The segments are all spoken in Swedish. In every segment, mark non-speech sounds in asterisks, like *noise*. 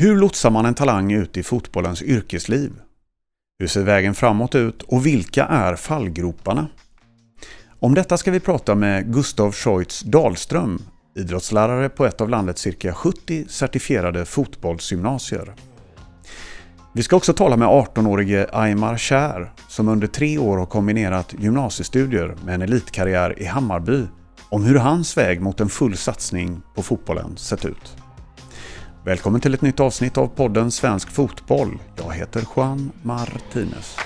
Hur lotsar man en talang ut i fotbollens yrkesliv? Hur ser vägen framåt ut och vilka är fallgroparna? Om detta ska vi prata med Gustav Scheutz Dahlström, idrottslärare på ett av landets cirka 70 certifierade fotbollsgymnasier. Vi ska också tala med 18-årige Aymar Kär som under tre år har kombinerat gymnasiestudier med en elitkarriär i Hammarby om hur hans väg mot en full satsning på fotbollen sett ut. Välkommen till ett nytt avsnitt av podden Svensk Fotboll. Jag heter Juan Martinez.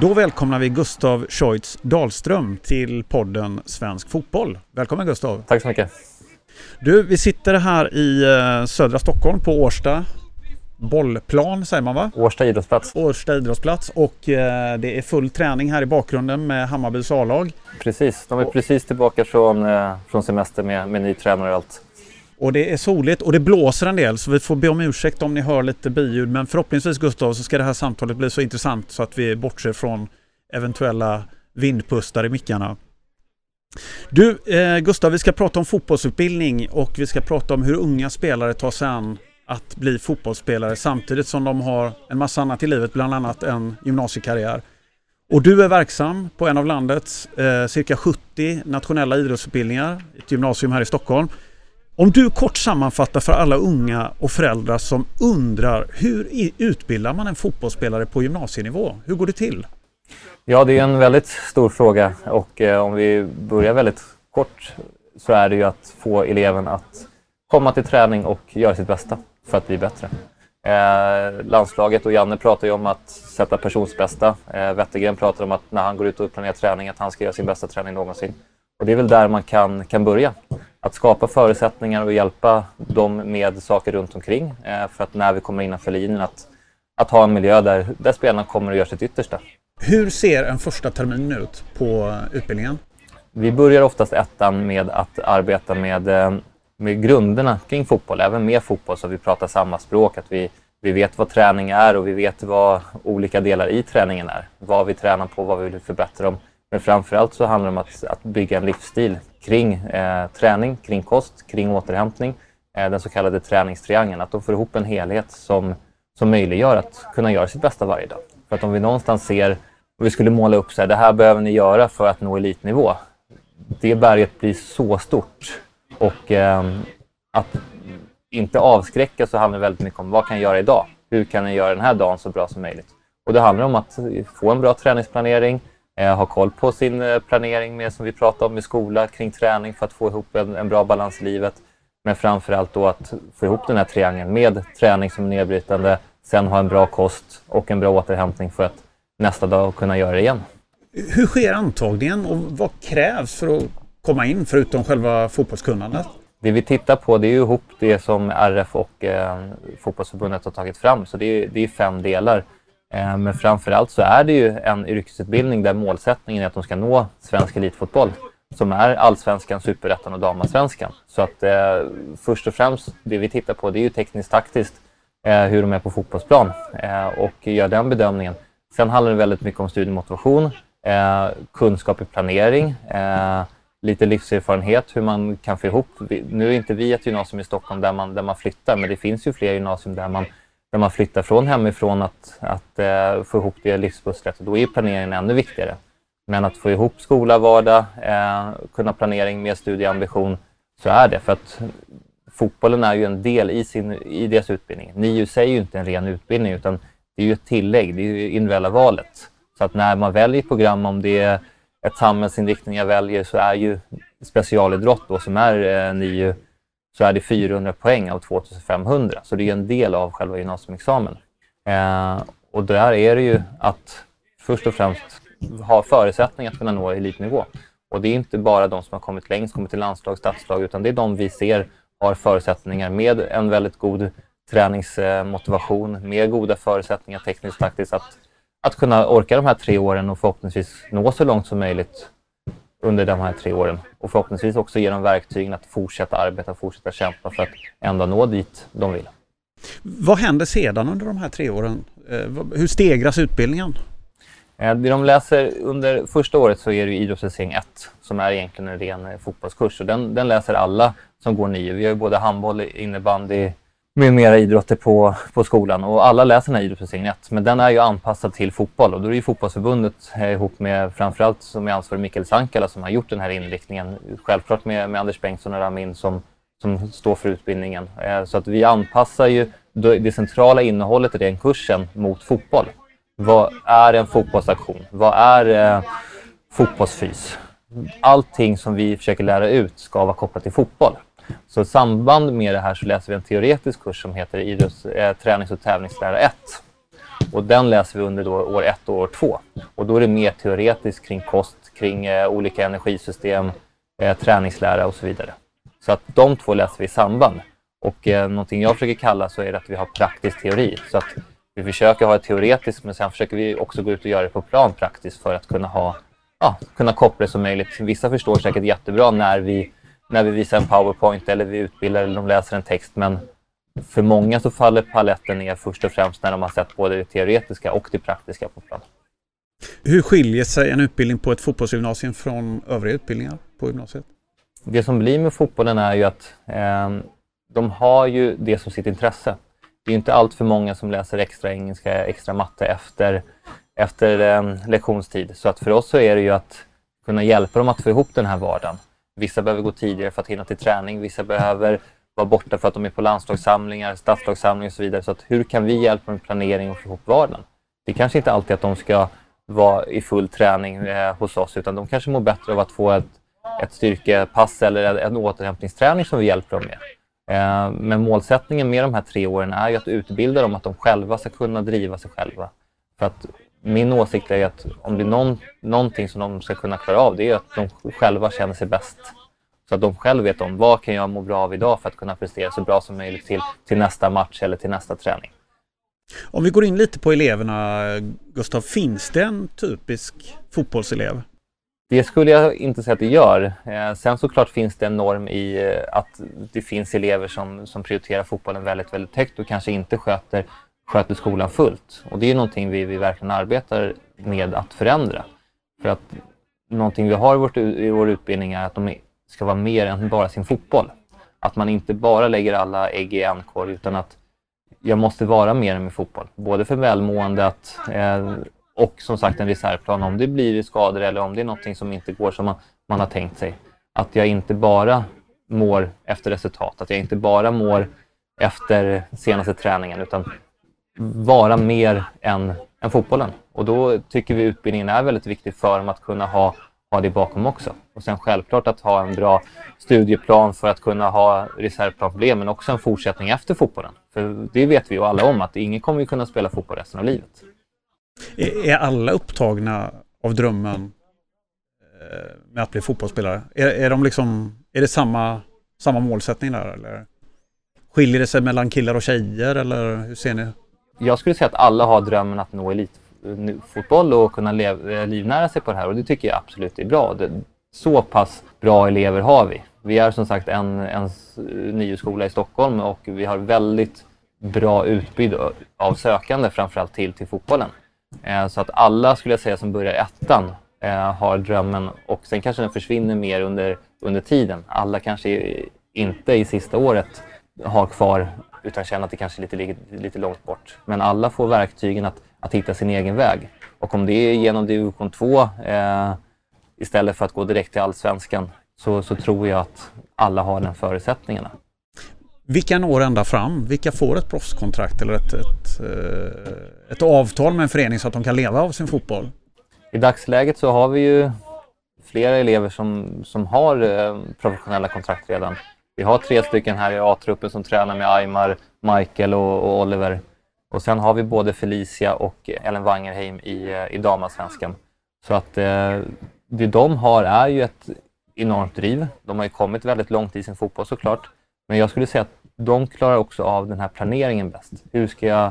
Då välkomnar vi Gustav Scheutz Dahlström till podden Svensk Fotboll. Välkommen Gustav! Tack så mycket! Du, vi sitter här i eh, södra Stockholm på Årsta bollplan säger man va? Årsta idrottsplats. Årsta idrottsplats och eh, det är full träning här i bakgrunden med Hammarbys A-lag. Precis, de är precis tillbaka från, eh, från semester med, med ny tränare och allt. Och det är soligt och det blåser en del så vi får be om ursäkt om ni hör lite biljud men förhoppningsvis Gustav så ska det här samtalet bli så intressant så att vi bortser från eventuella vindpustar i mickarna. Du eh, Gustav, vi ska prata om fotbollsutbildning och vi ska prata om hur unga spelare tar sig an att bli fotbollsspelare samtidigt som de har en massa annat i livet, bland annat en gymnasiekarriär. Och du är verksam på en av landets eh, cirka 70 nationella idrottsutbildningar, ett gymnasium här i Stockholm. Om du kort sammanfattar för alla unga och föräldrar som undrar hur utbildar man en fotbollsspelare på gymnasienivå? Hur går det till? Ja, det är en väldigt stor fråga och eh, om vi börjar väldigt kort så är det ju att få eleven att komma till träning och göra sitt bästa för att bli bättre. Eh, landslaget och Janne pratar ju om att sätta personsbästa. Eh, Wettergren pratar om att när han går ut och planerar träning att han ska göra sin bästa träning någonsin. Och det är väl där man kan, kan börja. Att skapa förutsättningar och hjälpa dem med saker runt omkring eh, för att när vi kommer innanför linjen att, att ha en miljö där, där spelarna kommer att göra sitt yttersta. Hur ser en första termin ut på utbildningen? Vi börjar oftast ettan med att arbeta med eh, med grunderna kring fotboll, även med fotboll, så att vi pratar samma språk, att vi, vi vet vad träning är och vi vet vad olika delar i träningen är. Vad vi tränar på, vad vi vill förbättra dem. Men framförallt så handlar det om att, att bygga en livsstil kring eh, träning, kring kost, kring återhämtning. Eh, den så kallade träningstriangeln, att de får ihop en helhet som, som möjliggör att kunna göra sitt bästa varje dag. För att om vi någonstans ser, och vi skulle måla upp så här, det här behöver ni göra för att nå elitnivå. Det berget blir så stort och eh, att inte avskräcka så handlar det väldigt mycket om vad kan jag göra idag? Hur kan jag göra den här dagen så bra som möjligt? Och det handlar om att få en bra träningsplanering, eh, ha koll på sin eh, planering med, som vi pratade om i skola kring träning för att få ihop en, en bra balans i livet. Men framför allt då att få ihop den här triangeln med träning som är nedbrytande, sen ha en bra kost och en bra återhämtning för att nästa dag kunna göra det igen. Hur sker antagningen och vad krävs för att komma in förutom själva fotbollskunnandet? Det vi tittar på det är ju ihop det som RF och eh, fotbollsförbundet har tagit fram. Så det är, det är fem delar. Eh, men framförallt så är det ju en yrkesutbildning där målsättningen är att de ska nå svensk elitfotboll som är allsvenskan, superettan och damallsvenskan. Så att eh, först och främst det vi tittar på det är ju tekniskt taktiskt eh, hur de är på fotbollsplan eh, och gör den bedömningen. Sen handlar det väldigt mycket om studiemotivation, eh, kunskap i planering, eh, lite livserfarenhet hur man kan få ihop. Nu är inte vi ett gymnasium i Stockholm där man, där man flyttar, men det finns ju fler gymnasium där man, där man flyttar från hemifrån att, att eh, få ihop det livspusslet. Då är planeringen ännu viktigare. Men att få ihop skola, vardag, eh, kunna planering med studieambition, så är det. För att fotbollen är ju en del i, sin, i deras utbildning. NIU säger ju inte en ren utbildning, utan det är ju ett tillägg, det är ju individuella valet. Så att när man väljer program, om det är ett samhällsinriktning jag väljer så är ju specialidrott då, som är eh, NIU, så är det 400 poäng av 2500. Så det är en del av själva gymnasieexamen. Eh, och där är det ju att först och främst ha förutsättningar att kunna nå elitnivå. Och det är inte bara de som har kommit längst, kommit till landslag, stadslag, utan det är de vi ser har förutsättningar med en väldigt god träningsmotivation, eh, med goda förutsättningar tekniskt taktiskt att att kunna orka de här tre åren och förhoppningsvis nå så långt som möjligt under de här tre åren. Och förhoppningsvis också ge dem verktygen att fortsätta arbeta, fortsätta kämpa för att ändå nå dit de vill. Vad händer sedan under de här tre åren? Eh, hur stegras utbildningen? Eh, det de läser under första året så är det idrottslicering 1 som är egentligen en ren eh, fotbollskurs och den, den läser alla som går nio. Vi har ju både handboll, innebandy med mera idrotter på, på skolan och alla läser den här 1 men den är ju anpassad till fotboll och då är det ju fotbollsförbundet eh, ihop med framförallt som är ansvarig Mikael Sankala som har gjort den här inriktningen. Självklart med, med Anders Bengtsson och Ramin som, som står för utbildningen. Eh, så att vi anpassar ju det centrala innehållet i den kursen mot fotboll. Vad är en fotbollsaktion? Vad är eh, fotbollsfys? Allting som vi försöker lära ut ska vara kopplat till fotboll. Så i samband med det här så läser vi en teoretisk kurs som heter idrotts, eh, tränings och tävlingslära 1. Och den läser vi under då år 1 och år 2. Och då är det mer teoretiskt kring kost, kring eh, olika energisystem, eh, träningslära och så vidare. Så att de två läser vi i samband. Och eh, någonting jag försöker kalla så är det att vi har praktisk teori. Så att vi försöker ha det teoretiskt men sen försöker vi också gå ut och göra det på plan praktiskt för att kunna, ha, ja, kunna koppla det som möjligt. Vissa förstår säkert jättebra när vi, när vi visar en powerpoint eller vi utbildar eller de läser en text men för många så faller paletten ner först och främst när de har sett både det teoretiska och det praktiska på plan. Hur skiljer sig en utbildning på ett fotbollsgymnasium från övriga utbildningar på gymnasiet? Det som blir med fotbollen är ju att eh, de har ju det som sitt intresse det är inte allt för många som läser extra engelska, extra matte efter, efter eh, lektionstid. Så att för oss så är det ju att kunna hjälpa dem att få ihop den här vardagen. Vissa behöver gå tidigare för att hinna till träning, vissa behöver vara borta för att de är på landslagssamlingar, stadslagssamlingar och så vidare. Så att hur kan vi hjälpa dem med planering och få ihop vardagen? Det är kanske inte alltid att de ska vara i full träning eh, hos oss utan de kanske mår bättre av att få ett, ett styrkepass eller en återhämtningsträning som vi hjälper dem med. Eh, men målsättningen med de här tre åren är ju att utbilda dem att de själva ska kunna driva sig själva. För att min åsikt är att om det är någon, någonting som de ska kunna klara av, det är att de själva känner sig bäst. Så att de själva vet om vad kan jag må bra av idag för att kunna prestera så bra som möjligt till, till nästa match eller till nästa träning. Om vi går in lite på eleverna, Gustav, finns det en typisk fotbollselev? Det skulle jag inte säga att det gör. Eh, sen såklart finns det en norm i eh, att det finns elever som, som prioriterar fotbollen väldigt, väldigt högt och kanske inte sköter, sköter skolan fullt. Och det är någonting vi, vi verkligen arbetar med att förändra. För att någonting vi har i, vårt, i vår utbildning är att de ska vara mer än bara sin fotboll. Att man inte bara lägger alla ägg i en korg utan att jag måste vara mer än min fotboll. Både för välmåendet eh, och som sagt en reservplan om det blir skador eller om det är någonting som inte går som man, man har tänkt sig. Att jag inte bara mår efter resultat, att jag inte bara mår efter senaste träningen utan vara mer än, än fotbollen. Och då tycker vi utbildningen är väldigt viktig för dem att kunna ha, ha det bakom också. Och sen självklart att ha en bra studieplan för att kunna ha reservplan för det, men också en fortsättning efter fotbollen. För det vet vi ju alla om att ingen kommer kunna spela fotboll resten av livet. Är alla upptagna av drömmen eh, med att bli fotbollsspelare? Är, är, de liksom, är det samma, samma målsättning där eller? Skiljer det sig mellan killar och tjejer eller hur ser ni? Jag skulle säga att alla har drömmen att nå elitfotboll eh, och kunna lev, eh, livnära sig på det här och det tycker jag absolut är bra. Det, så pass bra elever har vi. Vi är som sagt en, en eh, ny skola i Stockholm och vi har väldigt bra utbud av sökande framförallt till, till fotbollen. Eh, så att alla skulle jag säga som börjar ettan eh, har drömmen och sen kanske den försvinner mer under, under tiden. Alla kanske inte i sista året har kvar utan känner att det kanske är lite, lite långt bort. Men alla får verktygen att, att hitta sin egen väg. Och om det är genom division 2 eh, istället för att gå direkt till allsvenskan så, så tror jag att alla har den förutsättningarna. Vilka når ända fram? Vilka får ett proffskontrakt eller ett, ett, eh, ett, avtal med en förening så att de kan leva av sin fotboll? I dagsläget så har vi ju flera elever som, som har eh, professionella kontrakt redan. Vi har tre stycken här i A-truppen som tränar med Aymar, Michael och, och, Oliver. Och sen har vi både Felicia och Ellen Wangerheim i, eh, i damallsvenskan. Så att eh, det de har är ju ett enormt driv. De har ju kommit väldigt långt i sin fotboll såklart. Men jag skulle säga att de klarar också av den här planeringen bäst. Hur ska jag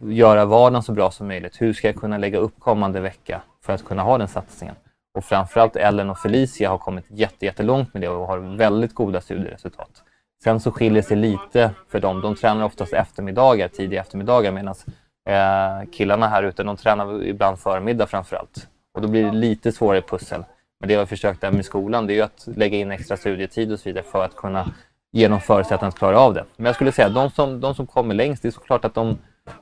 göra vardagen så bra som möjligt? Hur ska jag kunna lägga upp kommande vecka för att kunna ha den satsningen? Och framförallt Ellen och Felicia har kommit jättelångt med det och har väldigt goda studieresultat. Sen så skiljer det sig lite för dem. De tränar oftast eftermiddagar, tidiga eftermiddagar medan eh, killarna här ute de tränar ibland förmiddag framför allt. Och då blir det lite svårare pussel. Men det jag har försökt med skolan det är ju att lägga in extra studietid och så vidare för att kunna ge dem förutsättningar att klara av det. Men jag skulle säga att de som, de som kommer längst, det är såklart att de,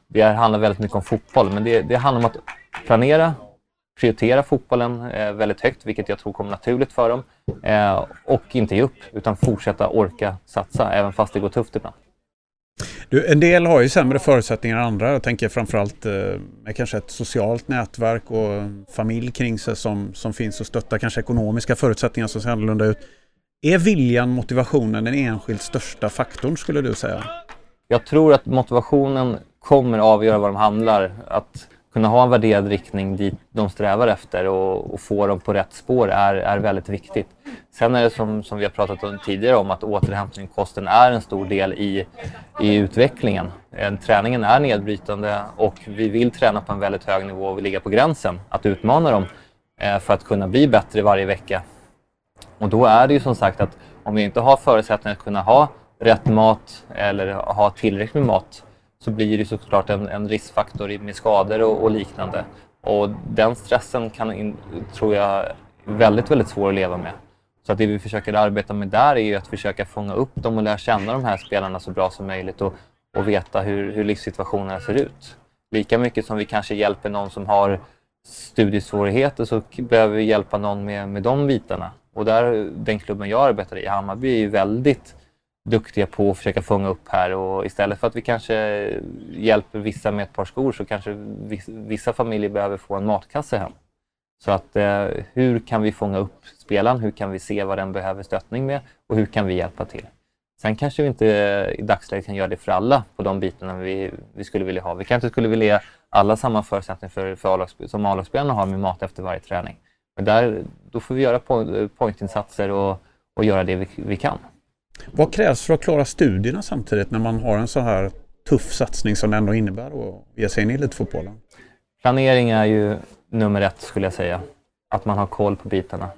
det handlar väldigt mycket om fotboll, men det, det handlar om att planera, prioritera fotbollen eh, väldigt högt, vilket jag tror kommer naturligt för dem. Eh, och inte ge upp, utan fortsätta orka satsa, även fast det går tufft ibland. Du, en del har ju sämre förutsättningar än andra. Jag tänker framförallt eh, med kanske ett socialt nätverk och familj kring sig som, som finns och stöttar kanske ekonomiska förutsättningar som ser annorlunda ut. Är viljan, motivationen den enskilt största faktorn skulle du säga? Jag tror att motivationen kommer avgöra var de handlar. Att kunna ha en värderad riktning dit de strävar efter och, och få dem på rätt spår är, är väldigt viktigt. Sen är det som, som vi har pratat om tidigare om att återhämtning kosten är en stor del i, i utvecklingen. Träningen är nedbrytande och vi vill träna på en väldigt hög nivå och vi ligger på gränsen att utmana dem eh, för att kunna bli bättre varje vecka. Och då är det ju som sagt att om vi inte har förutsättningar att kunna ha rätt mat eller ha tillräckligt med mat så blir det såklart en, en riskfaktor med skador och, och, liknande. Och den stressen kan, in, tror jag, väldigt, väldigt svår att leva med. Så att det vi försöker arbeta med där är ju att försöka fånga upp dem och lära känna de här spelarna så bra som möjligt och, och veta hur, hur livssituationerna ser ut. Lika mycket som vi kanske hjälper någon som har studiesvårigheter så behöver vi hjälpa någon med, med de bitarna. Och där, den klubben jag arbetar i, Hammarby, är ju väldigt duktiga på att försöka fånga upp här och istället för att vi kanske hjälper vissa med ett par skor så kanske vissa familjer behöver få en matkasse hem. Så att eh, hur kan vi fånga upp spelaren? Hur kan vi se vad den behöver stöttning med och hur kan vi hjälpa till? Sen kanske vi inte i dagsläget kan göra det för alla på de bitarna vi, vi skulle vilja ha. Vi kanske skulle vilja ge alla samma förutsättningar för, för som A-lagsspelarna har med mat efter varje träning. Men där, då får vi göra pointinsatser och, och göra det vi, vi kan. Vad krävs för att klara studierna samtidigt när man har en så här tuff satsning som det ändå innebär att ge sig in i elitfotbollen? Planering är ju nummer ett skulle jag säga. Att man har koll på bitarna.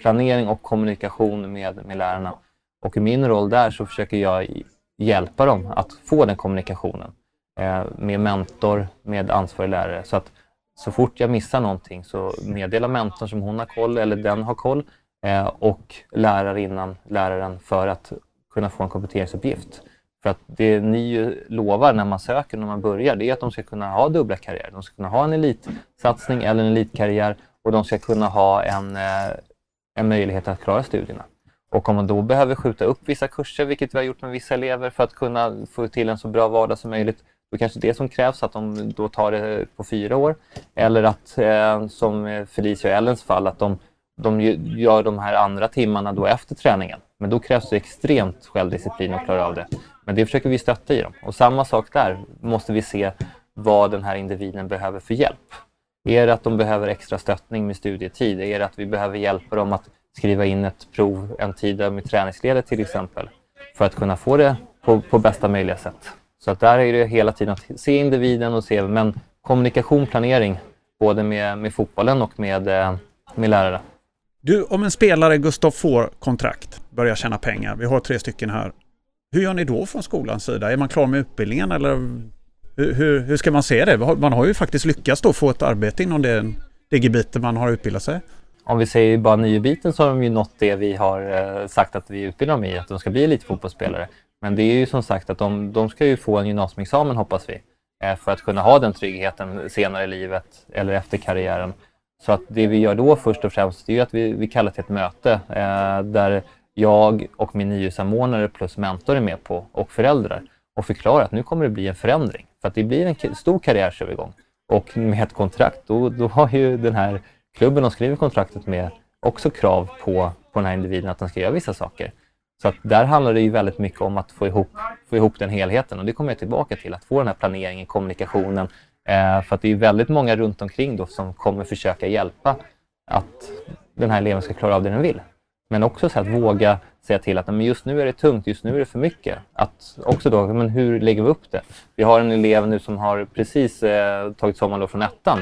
Planering och kommunikation med, med lärarna. Och i min roll där så försöker jag hjälpa dem att få den kommunikationen. Eh, med mentor, med ansvarig lärare. Så att så fort jag missar någonting så meddelar mentorn som hon har koll, eller den har koll, eh, Eh, och lärarinnan, läraren, för att kunna få en kompletteringsuppgift. För att det ni lovar när man söker, när man börjar, det är att de ska kunna ha dubbla karriärer. De ska kunna ha en elitsatsning eller en elitkarriär och de ska kunna ha en, eh, en möjlighet att klara studierna. Och om man då behöver skjuta upp vissa kurser, vilket vi har gjort med vissa elever för att kunna få till en så bra vardag som möjligt, då kanske det som krävs att de då tar det på fyra år. Eller att, eh, som Felicia och Ellens fall, att de, de gör de här andra timmarna då efter träningen. Men då krävs det extremt självdisciplin att klara av det. Men det försöker vi stötta i dem. Och samma sak där, måste vi se vad den här individen behöver för hjälp. Är det att de behöver extra stöttning med studietid? Är det att vi behöver hjälpa dem att skriva in ett prov en tid med träningsledet till exempel? För att kunna få det på, på bästa möjliga sätt. Så att där är det hela tiden att se individen och se, men kommunikation, planering, både med, med fotbollen och med, eh, med lärare. Du, om en spelare, Gustav, får kontrakt, börjar tjäna pengar, vi har tre stycken här. Hur gör ni då från skolans sida? Är man klar med utbildningen eller hur, hur, hur ska man se det? Man har ju faktiskt lyckats då få ett arbete inom det, det gebitet man har utbildat sig. Om vi säger bara nio-biten så har de ju nått det vi har eh, sagt att vi utbildar dem i, att de ska bli lite fotbollsspelare. Men det är ju som sagt att de, de ska ju få en gymnasieexamen hoppas vi, eh, för att kunna ha den tryggheten senare i livet eller efter karriären. Så att det vi gör då först och främst är att vi, vi kallar till ett möte eh, där jag och min NIU-samordnare plus mentor är med på och föräldrar och förklarar att nu kommer det bli en förändring. För att det blir en stor karriärsövergång. Och med ett kontrakt, då, då har ju den här klubben de skriver kontraktet med också krav på, på den här individen att den ska göra vissa saker. Så att där handlar det ju väldigt mycket om att få ihop, få ihop den helheten och det kommer jag tillbaka till, att få den här planeringen, kommunikationen. Eh, för att det är väldigt många runt omkring då som kommer försöka hjälpa att den här eleven ska klara av det den vill. Men också så att våga säga till att men just nu är det tungt, just nu är det för mycket. Att också då, men hur lägger vi upp det? Vi har en elev nu som har precis eh, tagit sommarlov från ettan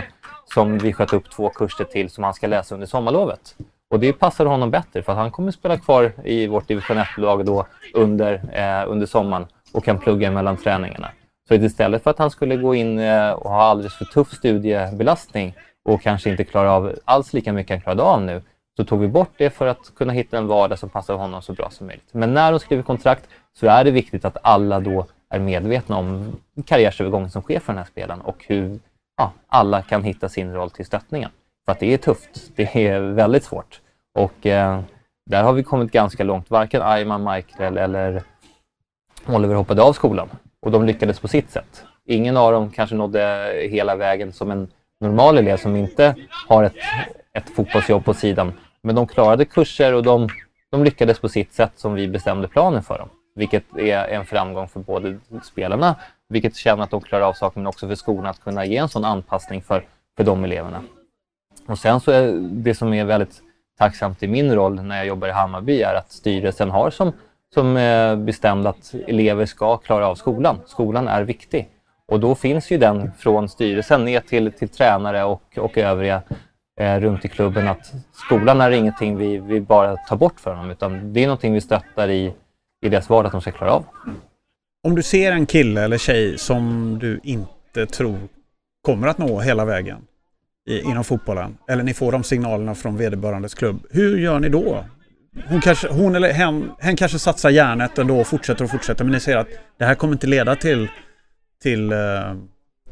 som vi sköt upp två kurser till som han ska läsa under sommarlovet. Och det passar honom bättre för att han kommer spela kvar i vårt division 1-lag då under, eh, under sommaren och kan plugga mellan träningarna. Så istället för att han skulle gå in eh, och ha alldeles för tuff studiebelastning och kanske inte klara av alls lika mycket han klarade av nu, så tog vi bort det för att kunna hitta en vardag som passar honom så bra som möjligt. Men när de skriver kontrakt så är det viktigt att alla då är medvetna om karriärsövergången som sker för den här spelaren och hur ja, alla kan hitta sin roll till stöttningen. För att det är tufft. Det är väldigt svårt. Och eh, där har vi kommit ganska långt. Varken Ayman, Michael eller Oliver hoppade av skolan och de lyckades på sitt sätt. Ingen av dem kanske nådde hela vägen som en normal elev som inte har ett, ett fotbollsjobb på sidan. Men de klarade kurser och de, de lyckades på sitt sätt som vi bestämde planen för dem. Vilket är en framgång för både spelarna, vilket känner att de klarar av saker, men också för skolan att kunna ge en sån anpassning för, för de eleverna. Och sen så är det som är väldigt tacksamt i min roll när jag jobbar i Hammarby är att styrelsen har som, som eh, bestämde att elever ska klara av skolan. Skolan är viktig. Och då finns ju den från styrelsen ner till, till tränare och, och övriga eh, runt i klubben att skolan är ingenting vi, vi bara tar bort för dem utan det är någonting vi stöttar i, i deras vardag att de ska klara av. Om du ser en kille eller tjej som du inte tror kommer att nå hela vägen i, inom fotbollen eller ni får de signalerna från vederbörandes klubb. Hur gör ni då? Hon, kanske, hon eller hen, hen kanske satsar järnet ändå och fortsätter och fortsätter men ni ser att det här kommer inte leda till, till, eh,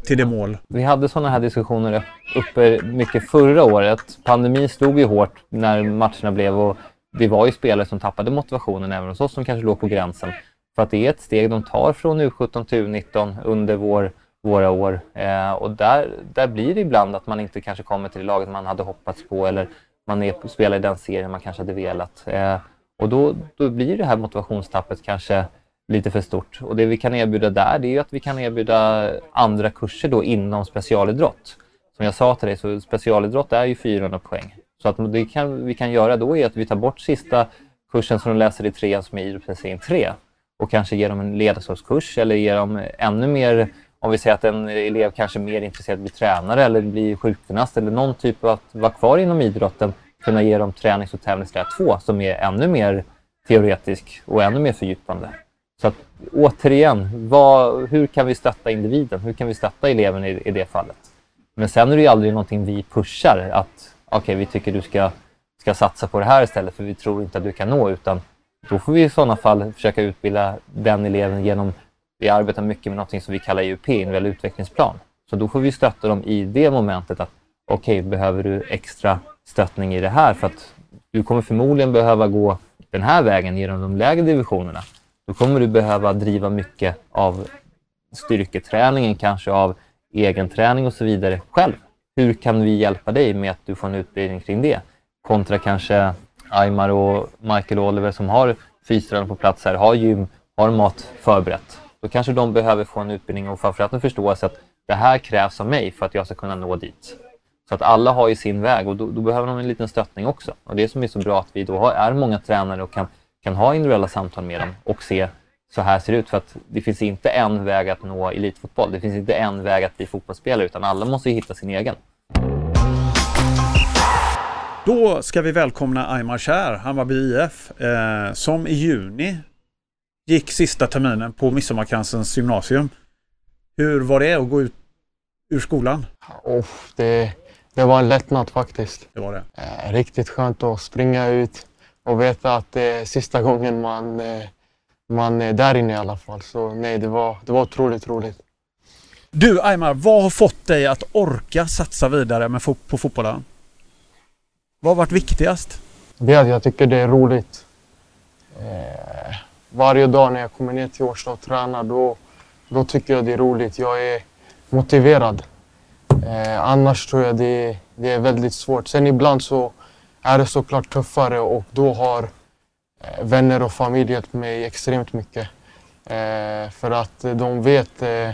till det mål. Vi hade sådana här diskussioner uppe mycket förra året. Pandemin slog ju hårt när matcherna blev och det var ju spelare som tappade motivationen även hos oss som kanske låg på gränsen. För att det är ett steg de tar från U17 till U19 under vår, våra år. Eh, och där, där blir det ibland att man inte kanske kommer till det laget man hade hoppats på eller man är, spelar i den serien man kanske hade velat. Eh, och då, då blir det här motivationstappet kanske lite för stort. Och det vi kan erbjuda där det är att vi kan erbjuda andra kurser då inom specialidrott. Som jag sa till dig så specialidrott är ju 400 poäng. Så att det kan, vi kan göra då är att vi tar bort sista kursen som de läser i trean som är idrottsplacering 3 och kanske ger dem en ledarskapskurs eller ger dem ännu mer, om vi säger att en elev kanske är mer intresserad av att bli tränare eller bli sjukgymnast eller någon typ av att vara kvar inom idrotten, kunna ge dem tränings och tävlingslära 2 som är ännu mer teoretisk och ännu mer fördjupande. Så att, återigen, vad, hur kan vi stötta individen? Hur kan vi stötta eleven i, i det fallet? Men sen är det ju aldrig någonting vi pushar att okej, okay, vi tycker du ska, ska satsa på det här istället för vi tror inte att du kan nå utan då får vi i sådana fall försöka utbilda den eleven genom, vi arbetar mycket med något som vi kallar IUP, individuell utvecklingsplan. Så då får vi stötta dem i det momentet att okej, okay, behöver du extra stöttning i det här för att du kommer förmodligen behöva gå den här vägen genom de lägre divisionerna. Då kommer du behöva driva mycket av styrketräningen, kanske av egenträning och så vidare själv. Hur kan vi hjälpa dig med att du får en utbildning kring det? Kontra kanske Aymar och Michael Oliver som har fystränare på plats här, har gym, har mat förberett. Då kanske de behöver få en utbildning och framförallt en förståelse att det här krävs av mig för att jag ska kunna nå dit. Så att alla har ju sin väg och då, då behöver de en liten stöttning också. Och det som är så bra att vi då har, är många tränare och kan, kan ha individuella samtal med dem och se så här ser det ut. För att det finns inte en väg att nå elitfotboll. Det finns inte en väg att bli fotbollsspelare utan alla måste hitta sin egen. Då ska vi välkomna Aymar Kär, Hammarby IF, eh, som i juni gick sista terminen på Midsommarkransens gymnasium. Hur var det att gå ut ur skolan? Oh, det, det var en lättnad faktiskt. Det var det? Eh, riktigt skönt att springa ut och veta att det är sista gången man, eh, man är där inne i alla fall. Så nej, det var, det var otroligt roligt. Du Aymar, vad har fått dig att orka satsa vidare med fo på fotbollen? Vad har varit viktigast? Det är att jag tycker det är roligt. Eh, varje dag när jag kommer ner till Årsta och tränar då, då tycker jag det är roligt. Jag är motiverad. Eh, annars tror jag det, det är väldigt svårt. Sen ibland så är det såklart tuffare och då har eh, vänner och familj hjälpt mig extremt mycket. Eh, för att de vet, eh,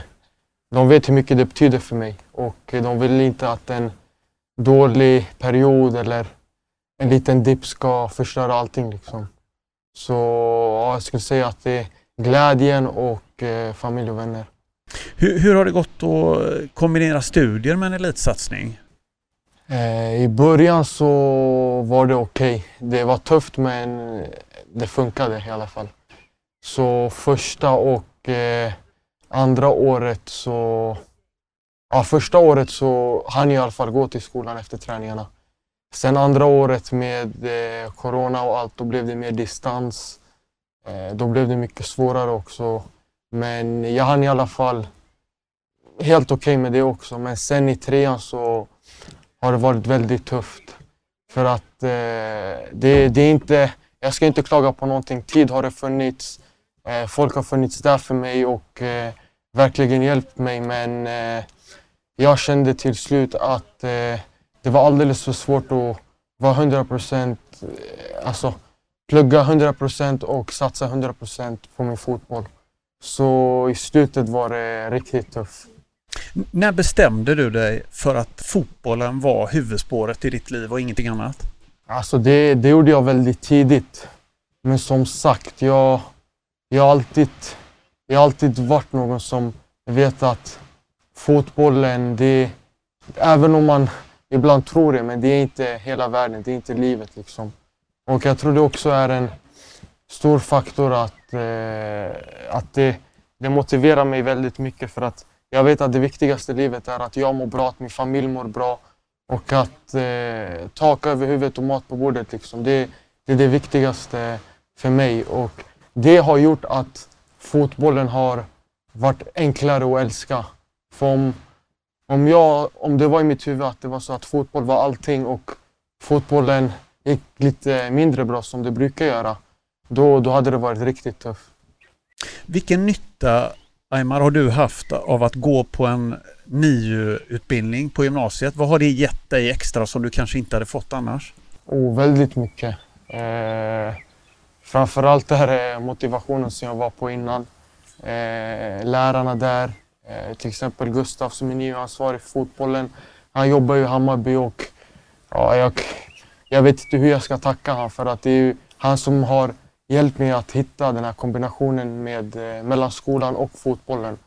de vet hur mycket det betyder för mig och de vill inte att en dålig period eller en liten dipp ska förstöra allting. Liksom. Så ja, jag skulle säga att det är glädjen och eh, familj och vänner. Hur, hur, har det gått att kombinera studier med en elitsatsning? Eh, I början så var det okej. Okay. Det var tufft men det funkade i alla fall. Så första och eh, andra året så... Ja, första året så hann jag i alla fall gå till skolan efter träningarna. Sen andra året med eh, corona och allt, då blev det mer distans. Eh, då blev det mycket svårare också. Men jag hann i alla fall helt okej okay med det också. Men sen i trean så har det varit väldigt tufft. För att eh, det, det, är inte, jag ska inte klaga på någonting. Tid har det funnits. Eh, folk har funnits där för mig och eh, verkligen hjälpt mig. Men eh, jag kände till slut att eh, det var alldeles för svårt att vara 100 procent, eh, alltså plugga 100 procent och satsa 100 procent på min fotboll. Så i slutet var det riktigt tufft. När bestämde du dig för att fotbollen var huvudspåret i ditt liv och ingenting annat? Alltså det, det gjorde jag väldigt tidigt. Men som sagt, jag, jag, har alltid, jag har alltid varit någon som vet att fotbollen, det, även om man ibland tror det, men det är inte hela världen, det är inte livet liksom. Och jag tror det också är en stor faktor att, eh, att det, det motiverar mig väldigt mycket för att jag vet att det viktigaste i livet är att jag mår bra, att min familj mår bra och att eh, tak över huvudet och mat på bordet. Liksom. Det, det är det viktigaste för mig och det har gjort att fotbollen har varit enklare att älska. För om, om, jag, om det var i mitt huvud att det var så att fotboll var allting och fotbollen gick lite mindre bra som det brukar göra, då, då hade det varit riktigt tufft. Vilken nytta Aymar, har du haft av att gå på en NIU-utbildning på gymnasiet? Vad har det gett dig extra som du kanske inte hade fått annars? Oh, väldigt mycket. Eh, framförallt det här motivationen som jag var på innan. Eh, lärarna där, eh, till exempel Gustav som är ny ansvarig för fotbollen. Han jobbar ju i Hammarby och ja, jag, jag vet inte hur jag ska tacka honom för att det är han som har hjälpt mig att hitta den här kombinationen med, eh, mellan skolan och fotbollen.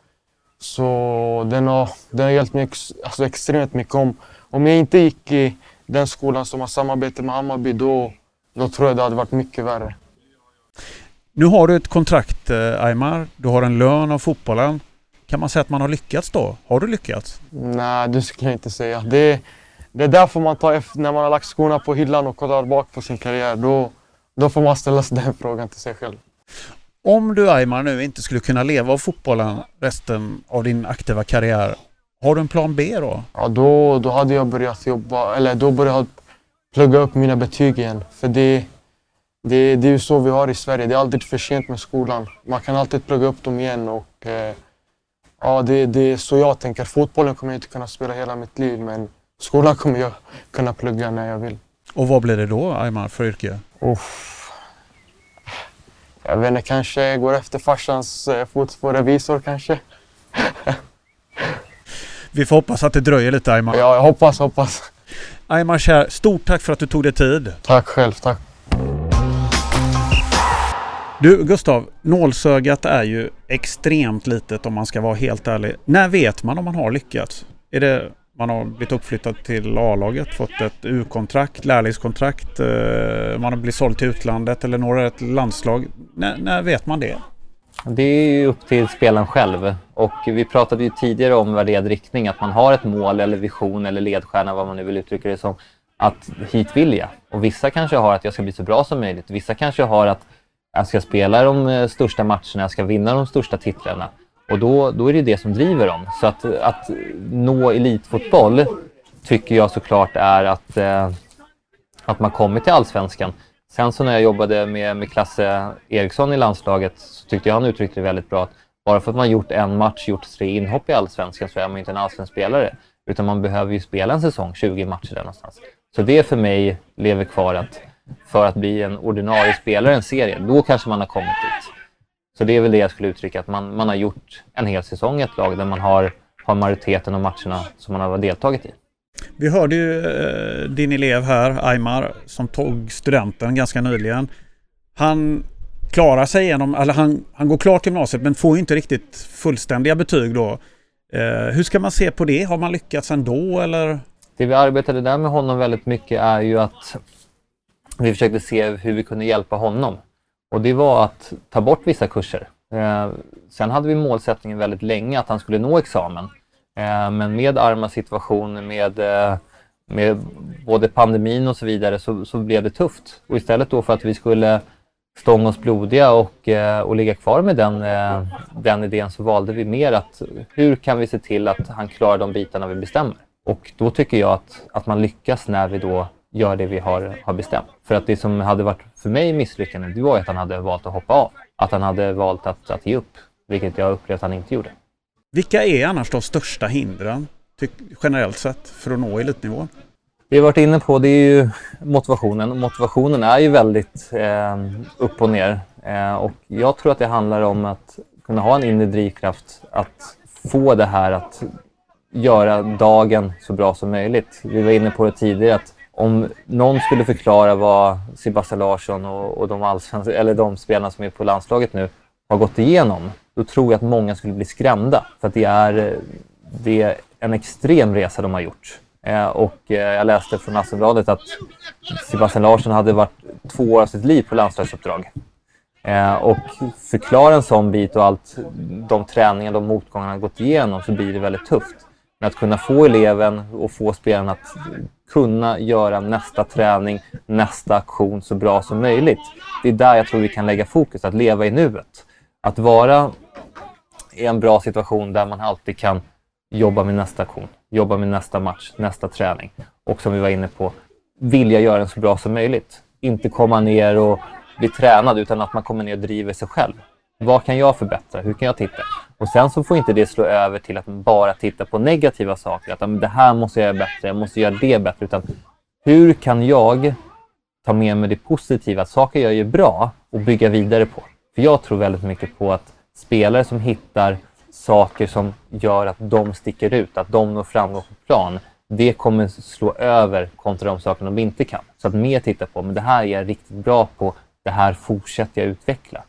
Så den har, den har hjälpt mig ex, alltså extremt mycket. Om, om jag inte gick i den skolan som har samarbete med Hammarby då, då tror jag det hade varit mycket värre. Nu har du ett kontrakt eh, Aymar. Du har en lön av fotbollen. Kan man säga att man har lyckats då? Har du lyckats? Nej, det skulle jag inte säga. Det, det är därför man tar efter, när man har lagt skorna på hyllan och kollar bak på sin karriär. Då, då får man ställa sig den frågan till sig själv. Om du Aymar nu inte skulle kunna leva av fotbollen resten av din aktiva karriär, har du en plan B då? Ja, då, då hade jag börjat jobba, eller då började jag plugga upp mina betyg igen. För det, det, det är ju så vi har i Sverige, det är aldrig för sent med skolan. Man kan alltid plugga upp dem igen och eh, ja, det, det är så jag tänker. Fotbollen kommer jag inte kunna spela hela mitt liv men skolan kommer jag kunna plugga när jag vill. Och vad blir det då, Aymar, för yrke? Uff. Jag vet inte, kanske går efter farsans eh, fotspår, revisor kanske. *laughs* Vi får hoppas att det dröjer lite Aymar. Ja, jag hoppas, hoppas. Aymar Kär, stort tack för att du tog dig tid. Tack själv, tack. Du Gustav, nålsögat är ju extremt litet om man ska vara helt ärlig. När vet man om man har lyckats? Är det man har blivit uppflyttad till A-laget, fått ett U-kontrakt, lärlingskontrakt, eh, man har blivit såld till utlandet eller några ett landslag. När, när vet man det? Det är ju upp till spelaren själv. Och vi pratade ju tidigare om värderad riktning, att man har ett mål eller vision eller ledstjärna, vad man nu vill uttrycka det som, att hit vill jag. Och vissa kanske har att jag ska bli så bra som möjligt. Vissa kanske har att jag ska spela de eh, största matcherna, jag ska vinna de största titlarna. Och då, då är det det som driver dem. Så att, att nå elitfotboll tycker jag såklart är att, eh, att man kommer till allsvenskan. Sen så när jag jobbade med, med Klasse Eriksson i landslaget så tyckte jag han uttryckte det väldigt bra att bara för att man gjort en match, gjort tre inhopp i allsvenskan så är man inte en allsvensk spelare. Utan man behöver ju spela en säsong, 20 matcher där någonstans. Så det för mig lever kvar att för att bli en ordinarie spelare i en serie, då kanske man har kommit dit. Så det är väl det jag skulle uttrycka, att man, man har gjort en hel säsong i ett lag där man har, har majoriteten av matcherna som man har deltagit i. Vi hörde ju eh, din elev här, Aymar, som tog studenten ganska nyligen. Han klarar sig igenom, eller han, han går klart gymnasiet men får inte riktigt fullständiga betyg då. Eh, hur ska man se på det? Har man lyckats ändå eller? det vi arbetade där med honom väldigt mycket är ju att vi försökte se hur vi kunde hjälpa honom. Och det var att ta bort vissa kurser. Eh, sen hade vi målsättningen väldigt länge att han skulle nå examen. Eh, men med arma situation, med, eh, med både pandemin och så vidare så, så blev det tufft. Och istället då för att vi skulle stånga oss blodiga och, eh, och ligga kvar med den, eh, den idén så valde vi mer att hur kan vi se till att han klarar de bitarna vi bestämmer? Och då tycker jag att, att man lyckas när vi då gör det vi har, har bestämt. För att det som hade varit för mig misslyckande, det var att han hade valt att hoppa av. Att han hade valt att, att ge upp, vilket jag upplevde att han inte gjorde. Vilka är annars de största hindren, generellt sett, för att nå elitnivå? Vi har varit inne på det är ju motivationen. Motivationen är ju väldigt eh, upp och ner. Eh, och jag tror att det handlar om att kunna ha en inre drivkraft att få det här att göra dagen så bra som möjligt. Vi var inne på det tidigare att om någon skulle förklara vad Sebastian Larsson och, och de, eller de spelarna som är på landslaget nu har gått igenom, då tror jag att många skulle bli skrämda. För att det är, det är en extrem resa de har gjort. Eh, och eh, jag läste från Aftonbladet att Sebastian Larsson hade varit två år av sitt liv på landslagsuppdrag. Eh, och förklara en sån bit och allt de träningar, de motgångarna han gått igenom så blir det väldigt tufft. Men att kunna få eleven och få spelaren att kunna göra nästa träning, nästa aktion så bra som möjligt. Det är där jag tror vi kan lägga fokus, att leva i nuet. Att vara i en bra situation där man alltid kan jobba med nästa aktion, jobba med nästa match, nästa träning. Och som vi var inne på, vilja göra den så bra som möjligt. Inte komma ner och bli tränad utan att man kommer ner och driver sig själv. Vad kan jag förbättra? Hur kan jag titta? Och sen så får inte det slå över till att man bara titta på negativa saker. Att det här måste jag göra bättre, jag måste göra det bättre. Utan hur kan jag ta med mig det positiva, att saker jag gör bra och bygga vidare på? För jag tror väldigt mycket på att spelare som hittar saker som gör att de sticker ut, att de når framgång på plan, det kommer slå över kontra de saker de inte kan. Så att mer titta på, men det här är jag riktigt bra på, det här fortsätter jag utveckla.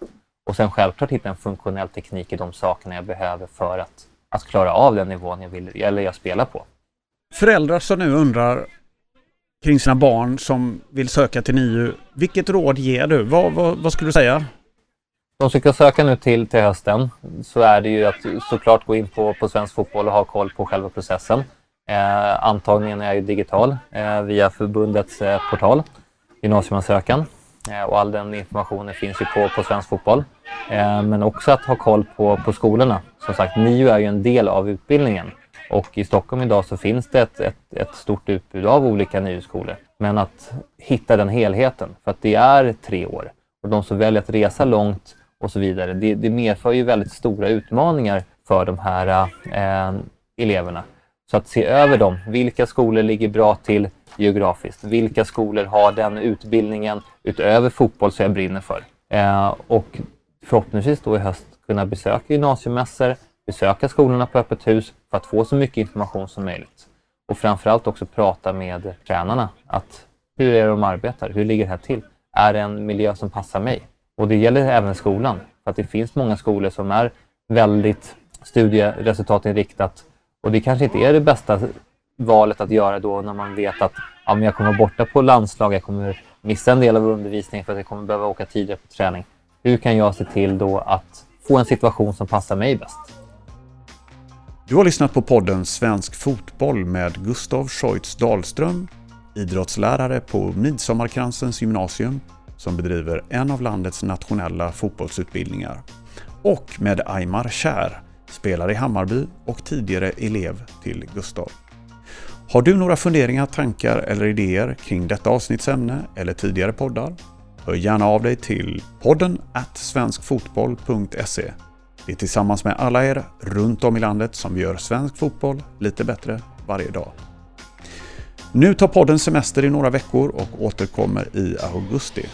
Och sen självklart hitta en funktionell teknik i de sakerna jag behöver för att, att klara av den nivån jag vill, eller jag spelar på. Föräldrar som nu undrar kring sina barn som vill söka till NIU, vilket råd ger du? Vad, vad, vad skulle du säga? De som ska söka nu till, till hösten så är det ju att såklart gå in på, på Svensk Fotboll och ha koll på själva processen. Eh, antagningen är ju digital eh, via förbundets eh, portal, gymnasieansökan. Eh, och all den informationen finns ju på, på Svensk Fotboll. Eh, men också att ha koll på, på skolorna. Som sagt, NIU är ju en del av utbildningen. Och i Stockholm idag så finns det ett, ett, ett stort utbud av olika NIU-skolor. Men att hitta den helheten, för att det är tre år. Och de som väljer att resa långt och så vidare, det, det medför ju väldigt stora utmaningar för de här eh, eleverna. Så att se över dem. Vilka skolor ligger bra till geografiskt? Vilka skolor har den utbildningen utöver fotboll som jag brinner för? Eh, och förhoppningsvis då i höst kunna besöka gymnasiemässor, besöka skolorna på öppet hus för att få så mycket information som möjligt. Och framförallt också prata med tränarna. Att hur är det de arbetar? Hur ligger det här till? Är det en miljö som passar mig? Och det gäller även skolan. För att det finns många skolor som är väldigt studieresultatinriktat och det kanske inte är det bästa valet att göra då när man vet att ja, men jag kommer vara borta på landslag, jag kommer missa en del av undervisningen för att jag kommer behöva åka tidigare på träning. Hur kan jag se till då att få en situation som passar mig bäst? Du har lyssnat på podden Svensk fotboll med Gustav Scheutz Dahlström, idrottslärare på Midsommarkransens gymnasium som bedriver en av landets nationella fotbollsutbildningar. Och med Aymar Kär, spelar i Hammarby och tidigare elev till Gustav. Har du några funderingar, tankar eller idéer kring detta avsnittsämne eller tidigare poddar? Hör gärna av dig till podden svenskfotboll.se. Det är tillsammans med alla er runt om i landet som vi gör svensk fotboll lite bättre varje dag. Nu tar podden semester i några veckor och återkommer i augusti.